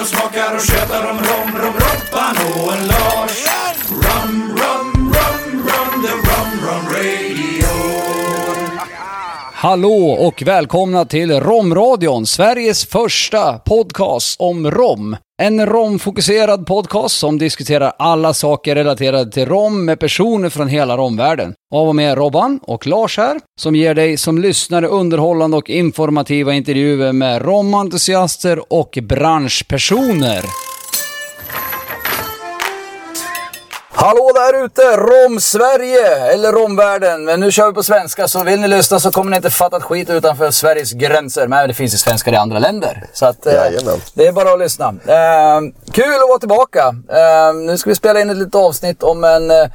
och smakar och tjötar om rom, rom, Robban och en Lars. Rum, rum, rum, rum, the rum, rum radio. Hallå och välkomna till Romradion, Sveriges första podcast om rom. En romfokuserad podcast som diskuterar alla saker relaterade till rom med personer från hela romvärlden. Av och med Robban och Lars här, som ger dig som lyssnare underhållande och informativa intervjuer med romentusiaster och branschpersoner. Hallå där ute, Rom-Sverige, eller Romvärlden. Men nu kör vi på svenska, så vill ni lyssna så kommer ni inte fatta ett skit utanför Sveriges gränser. Men det finns ju svenskar i andra länder. Så att, eh, det är bara att lyssna. Eh, kul att vara tillbaka. Eh, nu ska vi spela in ett litet avsnitt om en, eh,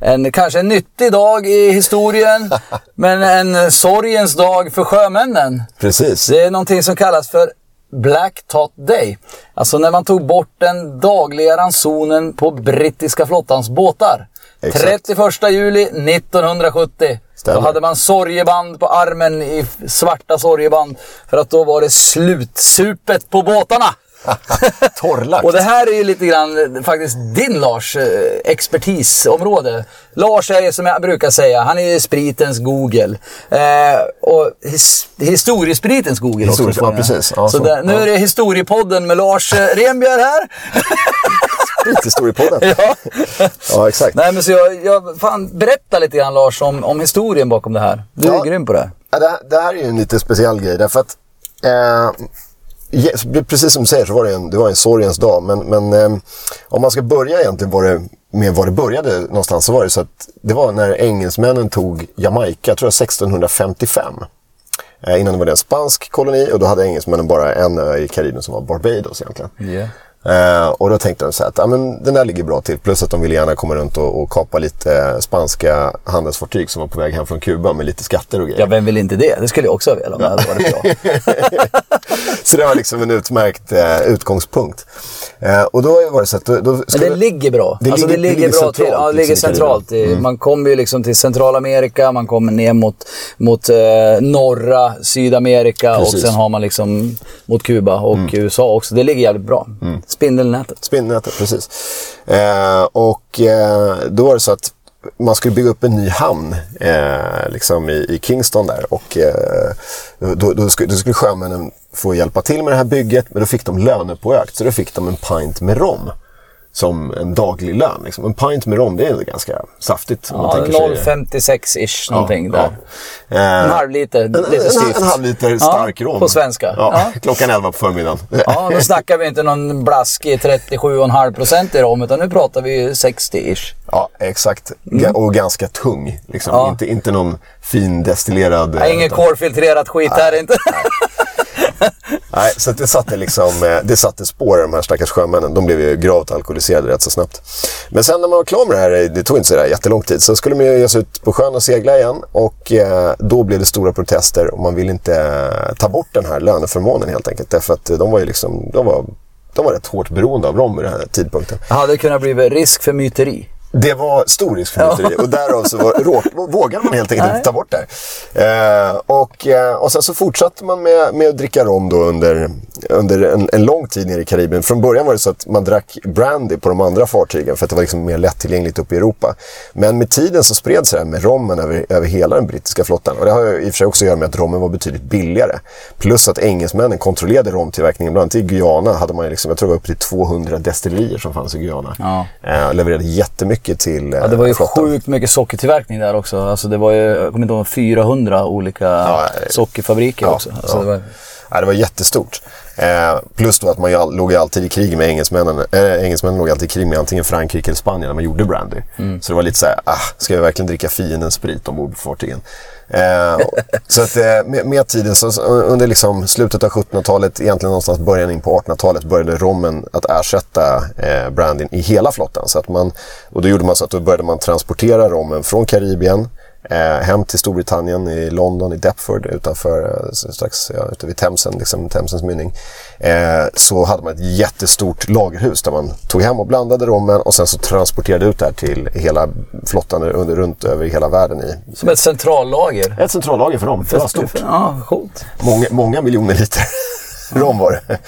en kanske en nyttig dag i historien. men en sorgens dag för sjömännen. Precis. Det är någonting som kallas för Black Tot Day. Alltså när man tog bort den dagliga ransonen på brittiska flottans båtar. Exakt. 31 juli 1970. Stämmer. Då hade man sorgeband på armen i svarta sorgeband. För att då var det slutsupet på båtarna. Torrlagt. Och det här är ju lite grann faktiskt din Lars eh, expertisområde. Lars är som jag brukar säga, han är spritens Google. Eh, och his, historiespritens Google också. Historisk- tror ja, precis. Ja, så så. där, nu Ja. är det historiepodden med Lars eh, Renbjer här. Sprithistoriepodden. ja. Ja, exakt. Nej men så jag, jag fan, berätta lite grann Lars om, om historien bakom det här. Du är Ja. grym på det. Ja, det, här- det här är ju en lite speciell grej därför att eh, precis som du säger så var det en, det var en sorgens dag. Men, men eh, om man ska börja egentligen var det, med var det började någonstans så var det så att det var när engelsmännen tog Jamaica, jag tror jag 1655. Eh, innan det var det en spansk koloni och då hade engelsmännen bara en ö i Karibien som var Barbados egentligen. Eh, och då tänkte de så här att ja, men den där ligger bra till. Plus att de ville gärna komma runt och, och kapa lite eh, spanska handelsfartyg som var på väg hem från Kuba med lite skatter och grejer. Ja, vem vill inte det? Det skulle jag också vilja om det hade varit bra. Så det var liksom en utmärkt eh, utgångspunkt. Eh, och då var det så att... Då, då Men det ligger bra. Det alltså ligger- det ligger, bra till. centralt, Ja, det ligger liksom, i centralt. Karibien. Man kommer ju liksom till Centralamerika, man kommer ner mot, mot eh, norra Sydamerika och Precis. sen har man liksom mot Kuba och USA också. Det ligger jävligt bra. Spindelnätet. Spindelnätet, precis. Eh, och eh, då var det så att man skulle bygga upp en ny hamn eh, liksom i, i Kingston där. Och eh, då, då, skulle, då skulle sjömännen få hjälpa till med det här bygget. Men då fick de lönepåökt. Så då fick de en pint med rom. Som en daglig lön. Liksom. En pint med rom, det är ganska saftigt. Ja, tänker sig. 0,56-ish någonting ja. där. Eh, En halv liter, en, lite en, styvt. en halv liter stark rom. På svenska. Ja, Ja. Klockan 11 på förmiddagen. Ja, då snackar vi inte någon blaskig 37,5 procent i rom, utan nu pratar vi ju 60-ish. Ja, exakt. Ga- Och ganska tung. Liksom. Mm. Ja. Inte, inte någon fin destillerad... Nej, inget utan- kolfiltrerat skit här inte. Nej, Nej, så det satte liksom, eh, det satte spår i de här stackars sjömännen. De blev ju gravt alkoholiserade rätt så snabbt. Men sen när man var klar med det här, eh, det tog inte så där jättelång tid, så skulle man ju ge sig ut på sjön och segla igen. Och eh, då blev det stora protester och man ville inte ta bort den här löneförmånen helt enkelt. Därför att de var ju liksom, de var, de var rätt hårt beroende av rom vid den här tidpunkten. hade det kunnat bli risk för myteri. Det var stor risk för myteri. Och därav så var, vågade man helt enkelt inte ta bort det. Eh, och, eh, och sen så fortsatte man med, med att dricka rom då under, under en, en lång tid nere i Karibien. Från början var det så att man drack brandy på de andra fartygen för att det var liksom mer lättillgängligt uppe i Europa. Men med tiden så spreds det här med rommen över, över hela den brittiska flottan. Och det har ju i och för sig också att göra med att rommen var betydligt billigare. Plus att engelsmännen kontrollerade romtillverkningen. Bland annat i Guyana hade man liksom, jag tror det var upp till 200 destillerier som fanns i Guyana. Ja. Eh, levererade jättemycket till eh, Ja, det var ju flottan. sjukt mycket sockertillverkning där också. Alltså det var ju, jag kommer inte ihåg, 400 olika Ja, sockerfabriker ja, också. Alltså ja. det var, Ja, det var jättestort. Eh, plus då att man all, låg alltid i krig med engelsmännen. Eh, engelsmännen låg alltid i krig med antingen Frankrike eller Spanien när man gjorde brandy. Mm. Så det var lite så här, ah, ska vi verkligen dricka fiendens sprit ombord på fartygen? Eh, så att eh, med, med tiden, så, under liksom slutet av 1700-talet, egentligen någonstans början in på 1800-talet, började rommen att ersätta eh, brandyn i hela flottan. Så att man, och då gjorde man så att då började man transportera rommen från Karibien hem till Storbritannien, i London, i Deptford utanför, eh, strax ja, ute vid Themsen, liksom Themsens mynning. Eh, så hade man ett jättestort lagerhus där man tog hem och blandade rommen och sen så transporterade ut det här till hela flottan under, runt över hela världen i. som ett centrallager. Ett centrallager för dem, det var stort. Ja, coolt. Många, många miljoner liter. Rom var det.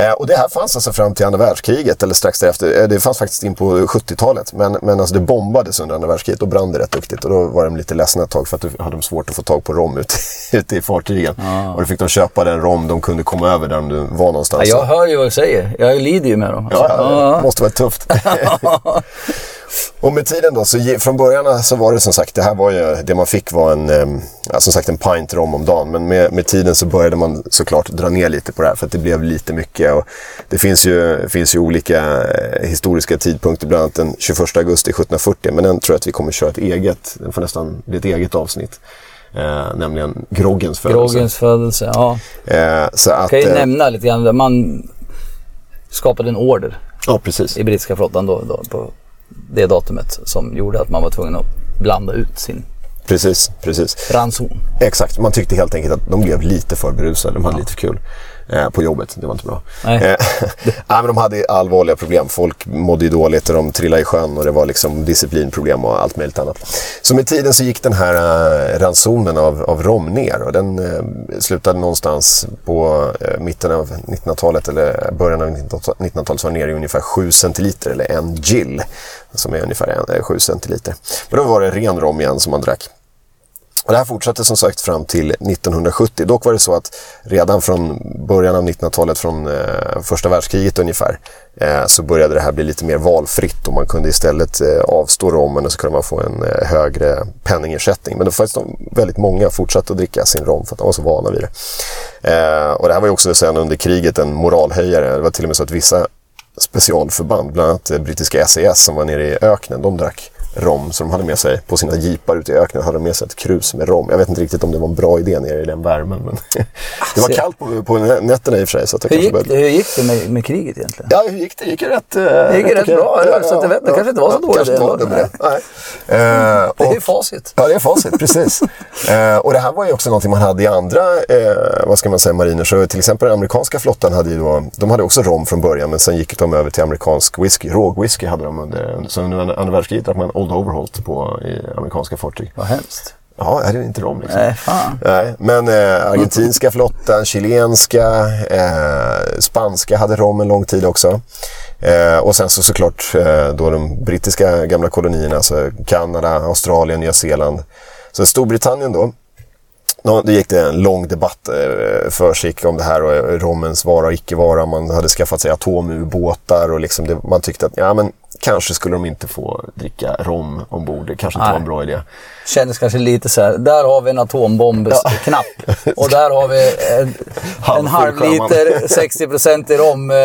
Eh, och det här fanns alltså fram till andra världskriget, eller strax därefter. Eh, det fanns faktiskt in på 70-talet. Men, men alltså det bombades under andra världskriget. Då brann det rätt duktigt. Och då var de lite ledsna ett tag för att då hade de svårt att få tag på rom ute, ute i fartygen. Och då fick de köpa den rom de kunde komma över där de var någonstans. Ja, jag hör ju vad du säger. Jag lider ju med dem. Ja, ja, det måste vara tufft. och med tiden då, så från början så var det som sagt, det här var ju, det man fick var en, eh, som sagt en pint rom om dagen. Men med, med tiden så började man såklart dra ner lite på det här för att det blev lite mycket. Och det finns ju, finns ju olika eh, historiska tidpunkter, bland annat den 21 augusti 1740. Men den tror jag att vi kommer köra ett eget, den får nästan bli ett eget avsnitt. Eh, nämligen groggens födelse. Groggens födelse, ja. Eh, så att, Kan ju eh, nämna lite grann. Man skapade en order Ja, precis. i brittiska flottan då, då på det datumet som gjorde att man var tvungen att blanda ut sin Precis, precis. ranson. Exakt, man tyckte helt enkelt att de blev lite för berusade. De hade lite för kul eh, på jobbet. Det var inte bra. Nej. Eh, men de hade allvarliga problem. Folk mådde ju dåligt och de trillade i sjön och det var liksom disciplinproblem och allt möjligt annat. Så med tiden så gick den här eh, ransonen av, av rom ner och den eh, slutade någonstans på eh, mitten av 1900-talet eller början av 1900-talet så var den nere i ungefär 7 centiliter eller en gill. Som är ungefär en, eh, 7 centiliter. Men då var det ren rom igen som man drack. Och det här fortsatte som sagt fram till 1970. Dock var det så att redan från början av 1900-talet, från eh, första världskriget ungefär, eh, så började det här bli lite mer valfritt och man kunde istället eh, avstå rommen och så kunde man få en eh, högre penningersättning. Men det var faktiskt de, väldigt många fortsatte att dricka sin rom för att de var så vana vid det. Eh, och det här var ju också sen under kriget en moralhöjare. Det var till och med så att vissa specialförband, bland annat eh, brittiska SAS som var nere i öknen, de drack rom. Så de hade med sig, på sina jeepar ute i öknen, hade de med sig ett krus med rom. Jag vet inte riktigt om det var en bra idé nere i den värmen. Men det var Alltså- kallt på, på nätterna i och för sig. Så det Hur gick, började- det, hur gick det med, med kriget egentligen? Ja, hur gick det? gick ju rätt... eh, Det gick rätt okej. bra, eller? Så jag vet det kanske inte var så dåligt kanske inte var dumt det. Nej. Eh, Det är och- ju facit. Ja, det är facit, precis. eh, och det här var ju också någonting man hade i andra, eh, vad ska man säga, mariner. Så till exempel den amerikanska flottan hade ju då, de hade också rom från början, men sen gick de över till amerikansk whisky. Rågwhisky hade de under, under andra världskriget man Old Overholt på i amerikanska fartyg. Vad hemskt. Ja, är det inte rom liksom. Nej, fan. Nej, men eh, argentinska flottan, chilenska, eh, spanska hade rom en lång tid också. Eh, och sen så såklart eh, då de brittiska gamla kolonierna, alltså Kanada, Australien, Nya Zeeland. Så Storbritannien då, det gick det en lång debatt eh, för om det här och eh, rommens vara och icke vara. Man hade skaffat sig atomubåtar och liksom det, man tyckte att ja, men kanske skulle de inte få dricka rom ombord. Det kanske inte var en Nej. bra idé. Kändes kanske lite så här. Där har vi en atombombsknapp. Och där har vi en, en halv liter 60 i rom eh,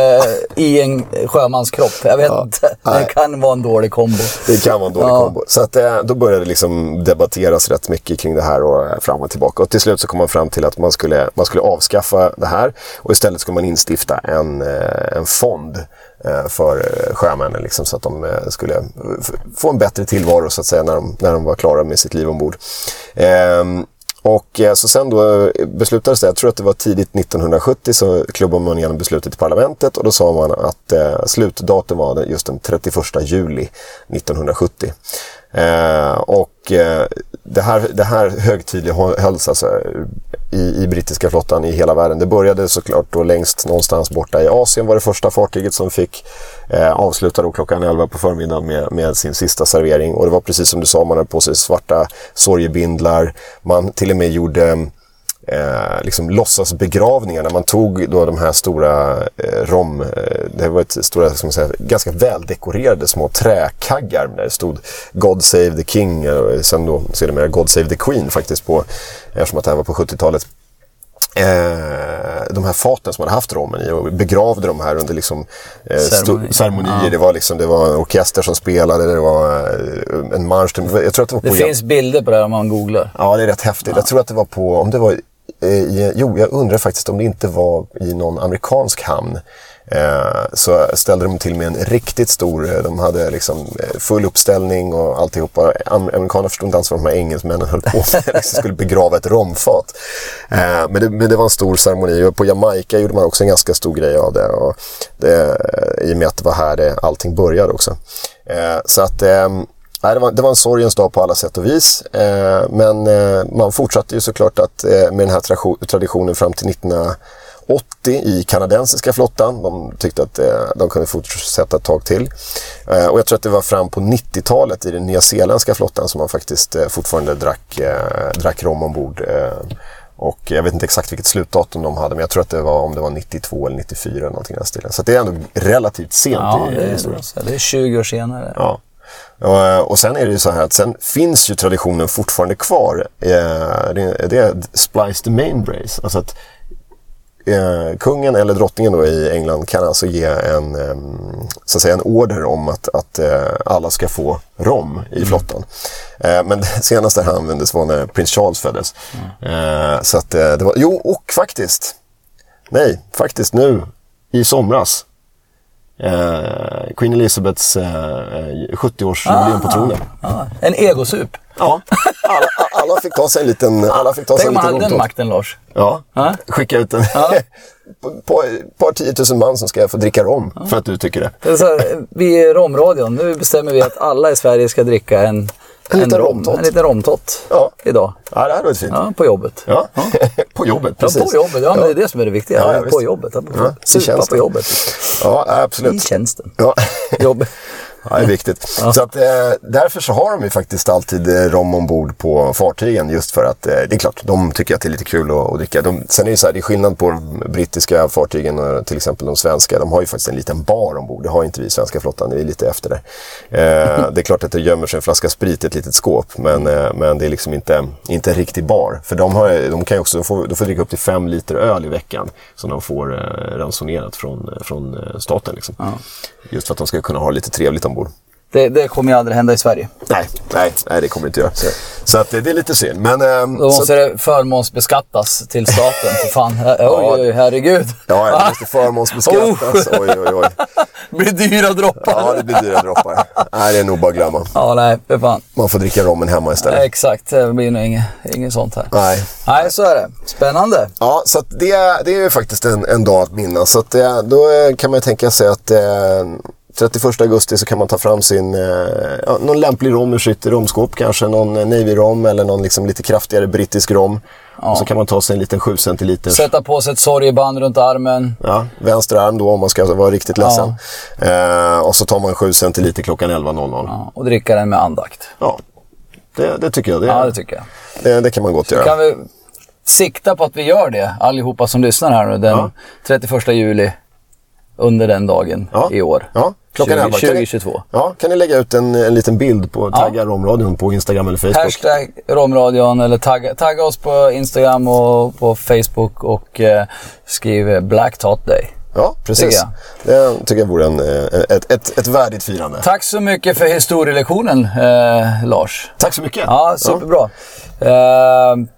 i en sjömanskropp. Jag vet inte. Det nej. kan vara en dålig kombo. Det kan vara en dålig Ja. kombo. Så att, eh, då började det liksom debatteras rätt mycket kring det här och eh, fram och tillbaka. Och till slut så kom man fram till att man skulle, man skulle avskaffa det här och istället skulle man instifta en, eh, en fond Eh, för eh, sjömännen liksom, så att de eh, skulle få en bättre tillvaro så att säga när de, när de var klara med sitt liv ombord. Ehm, och så sen då beslutades det, jag tror att det var tidigt 1970, så klubbade man igenom beslutet i parlamentet och då sa man att eh, slutdatum var just den 31 juli 1970. Eh, och eh, det här, det här högtidlighölls alltså i, i brittiska flottan i hela världen. Det började såklart då längst någonstans borta i Asien var det första fartyget som fick eh, avsluta då klockan 11 på förmiddagen med, med sin sista servering. Och det var precis som du sa, man hade på sig svarta sorgebindlar. Man till och med gjorde eh, liksom låtsasbegravningar när man tog då de här stora eh, rom, eh, det var ett stora, ska man säga, ganska väldekorerade små träkaggar där det stod God Save the King, och sen då sedermera God Save the Queen faktiskt på, eftersom att det här var på 70-talet. Eh, de här faten som man hade haft rommen i och begravde de här under liksom, eh, Ceremoni. sto- ceremonier. Det, var liksom, det var en orkester som spelade, det var eh, en marsch. Jag tror att det var på Det finns bilder på det här om man googlar. Ja, det är rätt häftigt. Jag tror att det var på, om det var eh, i, jo, jag undrar faktiskt om det inte var i någon amerikansk hamn. Eh, så ställde de till med en riktigt stor, eh, de hade liksom eh, full uppställning och alltihopa. Am- Amerikanerna förstod inte alls vad de här engelsmännen höll på med, liksom skulle begrava ett romfat. Eh, men, det, men det var en stor ceremoni på Jamaica gjorde man också en ganska stor grej av det. Och det I och med att det var här det, allting började också. Eh, så att ehm, Nej, det, var, det var en sorgens dag på alla sätt och vis. Eh, men eh, man fortsatte ju såklart att, eh, med den här tra- traditionen fram till 80 i kanadensiska flottan. De tyckte att eh, de kunde fortsätta ett tag till. Eh, och jag tror att det var fram på 90-talet i den nyzeeländska flottan som man faktiskt eh, fortfarande drack, drack rom ombord. Och jag vet inte exakt vilket slutdatum de hade, men jag tror att det var om det var 92 eller 94 eller någonting i den stilen. Så det är ändå relativt sent Ja, i historien. det är 20 år senare. Ja. Och, och sen är det ju så här att sen finns ju traditionen fortfarande kvar. Eh, Det är splice the main brace. Alltså att eh, kungen eller drottningen då i England kan alltså ge en, em, så att säga, en order om att, att eh, alla ska få rom i flottan. Eh, Men det senaste här användes var när prins Charles föddes. Eh, Så att eh, det var, jo och faktiskt, nej, faktiskt nu i somras Eh, Queen Elizabeths eh, eh, 70-årsjubileum på tronen. Ja, en egosup. Ja, alla, alla fick ta sig en liten, alla fick ta sig Tänk om man hade den makten, Lars. Ja, Ja. skicka ut en på, på par tiotusen man som ska få dricka rom för att du tycker det. Det är så här, vi är Romradion. Nu bestämmer vi att alla i Sverige ska dricka en, En liten rom, romtott. En liten romtott Ja. idag. Ja, det hade varit fint. Ja, på jobbet. Ja, på jobbet, Ja, precis. på jobbet. Ja, men det är det som är det viktiga. Ja, ja, på jobbet. Ja, Ja, i Supa på jobbet. Ja, I absolut. tjänsten. Ja. Ja, det är viktigt. Så att, eh, därför så har de ju faktiskt alltid eh, rom ombord på fartygen. Just för att, eh, det är klart, de tycker att det är lite kul att, att dricka. De, sen är det så här, det är skillnad på de brittiska fartygen och till exempel de svenska. De har ju faktiskt en liten bar ombord. Det har inte vi i svenska flottan, vi är lite efter där. Eh, det är klart att det gömmer sig en flaska sprit i ett litet skåp. Men, eh, men det är liksom inte, inte en riktig bar. För de, har, de kan ju också, de får, de får dricka upp till fem liter öl i veckan. Som de får eh, ransonerat från, från staten. Liksom. Just för att de ska kunna ha lite trevligt ombord. Det, det kommer ju aldrig hända i Sverige. Nej, nej, nej det kommer inte göra. Så att det, det är lite synd. Men, ehm, Då så, måste det förmånsbeskattas till staten. För fan, oj, oj, oj, herregud. ja, det måste förmånsbeskattas. Oh. Oj, oj, oj. Det blir dyra droppar. Ja, det blir dyra droppar. Nej, det är nog bara att glömma. Ja, nej, för fan. Man får dricka rommen hemma istället. Exakt, det blir nog inget, inget sånt här. Nej. Nej, så är det. Spännande. Ja, så det, är- det är ju faktiskt en, en dag att minnas. Så att då eh, kan man ju tänka sig att eh, 31 augusti så kan man ta fram sin, eh, ja, någon lämplig rom ur sitt romskåp. Kanske någon eh, Navy rom eller någon liksom lite kraftigare brittisk rom. Och så kan man ta sig en liten 7 centiliter. Sätta på sig ett sorgeband runt armen. Ja, vänster arm då om man ska vara riktigt ledsen. Eh, och så tar man 7 centiliter klockan 11.00. Ja, Ja, och dricka den med andakt. det, det tycker jag. Det, Ja, det tycker jag. det, det kan man gott göra. Kan vi sikta på att vi gör det, allihopa som lyssnar här nu, den Ja. 31 juli. Under den dagen Ja. i år. Ja, klockan 20, 11. Kan ni- 2022. Ja, kan ni lägga ut en, en liten bild på tagga Romradion på Instagram eller Facebook? Hashtag Romradion eller tagga, tagga oss på Instagram och på Facebook och eh, skriv Black Tot Day. Ja, precis. Tycker Det tycker jag vore en, eh, ett, ett, ett värdigt firande. Tack så mycket för historielektionen eh, Lars. Tack så mycket. Ja, superbra. Eh,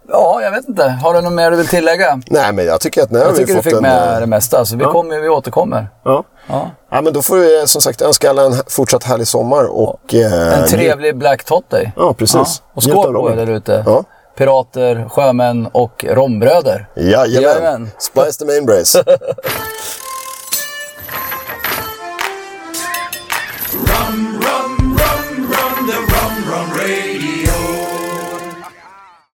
ja, jag vet inte. Har du något mer du vill tillägga? Nej, men jag tycker att nu har Jag vi tycker du fått fick en... med eh, det mesta, så vi, ja. kommer, vi återkommer. Ja. Ja. ja, men då får vi som sagt önska alla en fortsatt härlig sommar och... eh, En trevlig Black Tot Day. Ja, precis. Och skål på er där ute. Pirater, sjömän och rombröder. Jajamän. Jajamän. Splice the main brace.